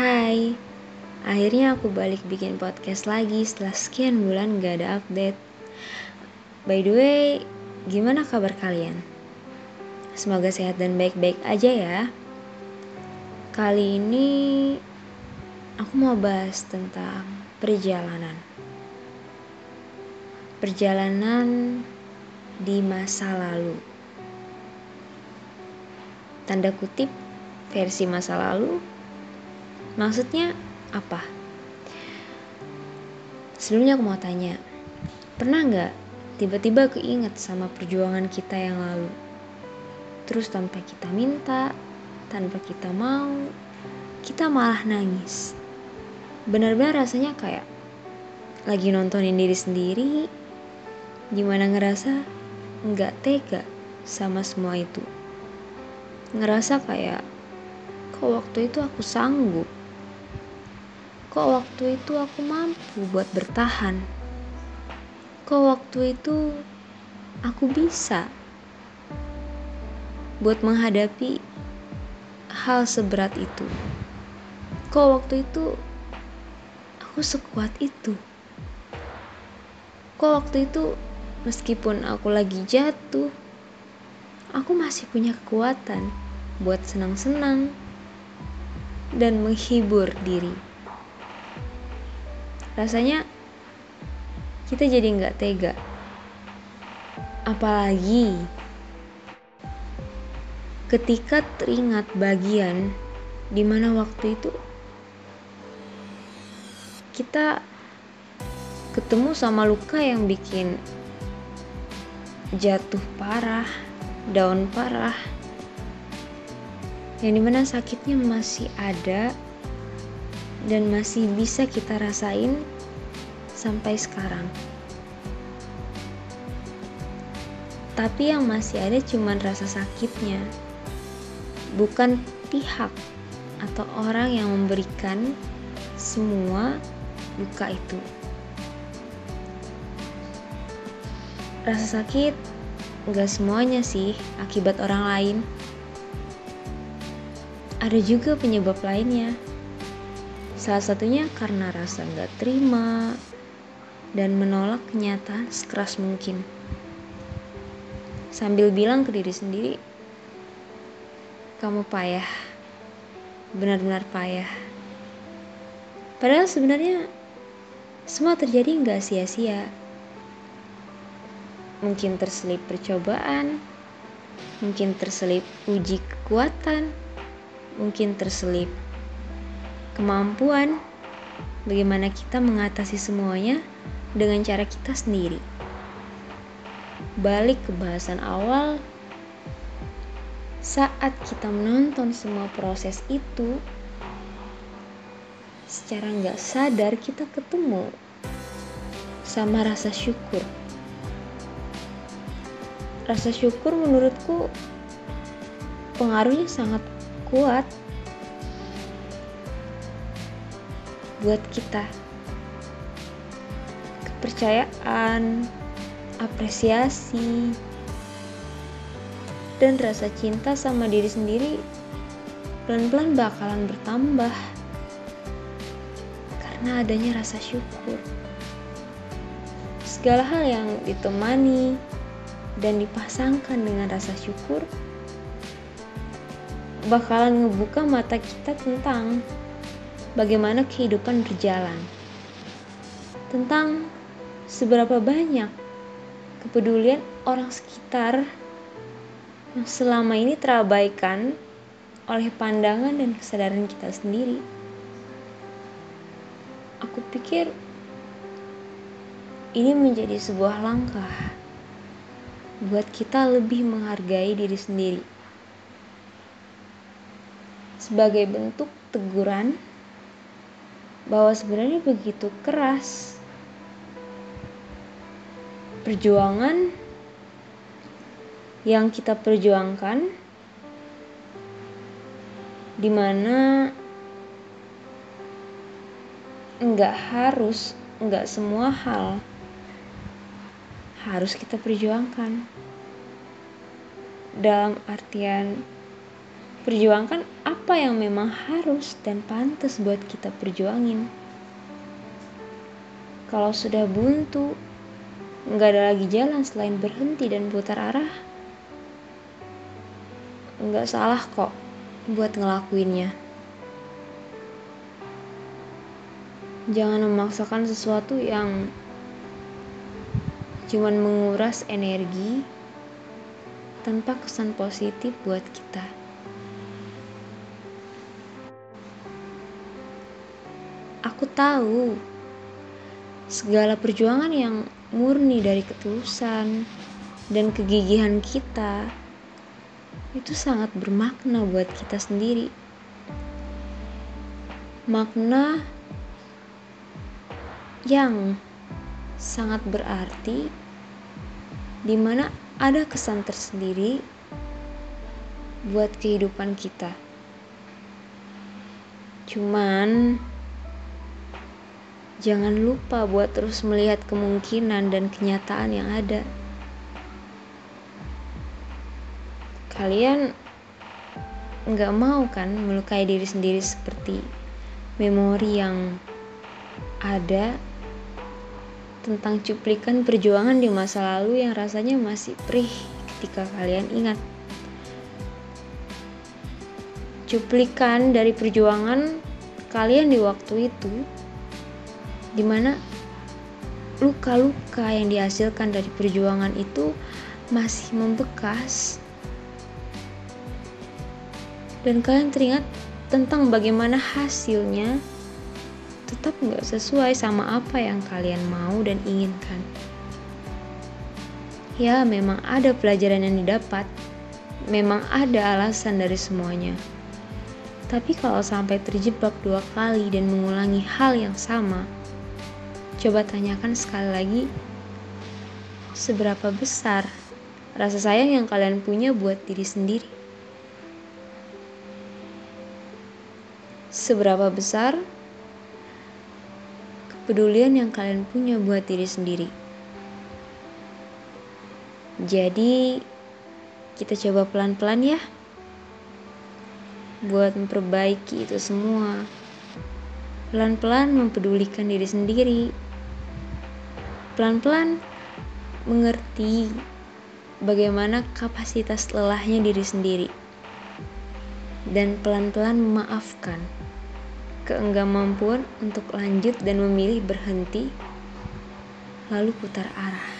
Hai, akhirnya aku balik bikin podcast lagi setelah sekian bulan gak ada update. By the way, gimana kabar kalian? Semoga sehat dan baik-baik aja ya. Kali ini aku mau bahas tentang perjalanan. Perjalanan di masa lalu. Tanda kutip versi masa lalu Maksudnya apa? Sebelumnya aku mau tanya, pernah nggak tiba-tiba keinget sama perjuangan kita yang lalu? Terus tanpa kita minta, tanpa kita mau, kita malah nangis. Benar-benar rasanya kayak lagi nontonin diri sendiri, gimana ngerasa nggak tega sama semua itu. Ngerasa kayak kok waktu itu aku sanggup Kok waktu itu aku mampu buat bertahan? Kok waktu itu aku bisa buat menghadapi hal seberat itu? Kok waktu itu aku sekuat itu? Kok waktu itu meskipun aku lagi jatuh, aku masih punya kekuatan buat senang-senang dan menghibur diri rasanya kita jadi nggak tega. Apalagi ketika teringat bagian di mana waktu itu kita ketemu sama luka yang bikin jatuh parah, daun parah, yang di mana sakitnya masih ada dan masih bisa kita rasain sampai sekarang. Tapi yang masih ada cuma rasa sakitnya, bukan pihak atau orang yang memberikan semua luka itu. Rasa sakit gak semuanya sih akibat orang lain. Ada juga penyebab lainnya. Salah satunya karena rasa nggak terima dan menolak kenyataan sekeras mungkin. Sambil bilang ke diri sendiri, kamu payah, benar-benar payah. Padahal sebenarnya semua terjadi nggak sia-sia. Mungkin terselip percobaan, mungkin terselip uji kekuatan, mungkin terselip kemampuan bagaimana kita mengatasi semuanya dengan cara kita sendiri. Balik ke bahasan awal, saat kita menonton semua proses itu, secara nggak sadar kita ketemu sama rasa syukur. Rasa syukur menurutku pengaruhnya sangat kuat buat kita. Kepercayaan apresiasi dan rasa cinta sama diri sendiri pelan-pelan bakalan bertambah karena adanya rasa syukur. Segala hal yang ditemani dan dipasangkan dengan rasa syukur bakalan ngebuka mata kita tentang bagaimana kehidupan berjalan, tentang seberapa banyak kepedulian orang sekitar yang selama ini terabaikan oleh pandangan dan kesadaran kita sendiri. Aku pikir ini menjadi sebuah langkah buat kita lebih menghargai diri sendiri sebagai bentuk teguran bahwa sebenarnya begitu keras perjuangan yang kita perjuangkan di mana nggak harus nggak semua hal harus kita perjuangkan. Dalam artian perjuangkan apa yang memang harus dan pantas buat kita perjuangin. Kalau sudah buntu, nggak ada lagi jalan selain berhenti dan putar arah. Nggak salah kok buat ngelakuinnya. Jangan memaksakan sesuatu yang cuman menguras energi tanpa kesan positif buat kita. Aku tahu segala perjuangan yang murni dari ketulusan dan kegigihan kita itu sangat bermakna buat kita sendiri. Makna yang sangat berarti di mana ada kesan tersendiri buat kehidupan kita. Cuman jangan lupa buat terus melihat kemungkinan dan kenyataan yang ada. Kalian nggak mau kan melukai diri sendiri seperti memori yang ada tentang cuplikan perjuangan di masa lalu yang rasanya masih perih ketika kalian ingat. Cuplikan dari perjuangan kalian di waktu itu, di mana luka-luka yang dihasilkan dari perjuangan itu masih membekas. Dan kalian teringat tentang bagaimana hasilnya tetap nggak sesuai sama apa yang kalian mau dan inginkan. Ya, memang ada pelajaran yang didapat, memang ada alasan dari semuanya. Tapi kalau sampai terjebak dua kali dan mengulangi hal yang sama, coba tanyakan sekali lagi, seberapa besar rasa sayang yang kalian punya buat diri sendiri? Seberapa besar kepedulian yang kalian punya buat diri sendiri. Jadi, kita coba pelan-pelan ya, buat memperbaiki itu semua. Pelan-pelan mempedulikan diri sendiri, pelan-pelan mengerti bagaimana kapasitas lelahnya diri sendiri, dan pelan-pelan memaafkan keenggamampuan untuk lanjut dan memilih berhenti, lalu putar arah.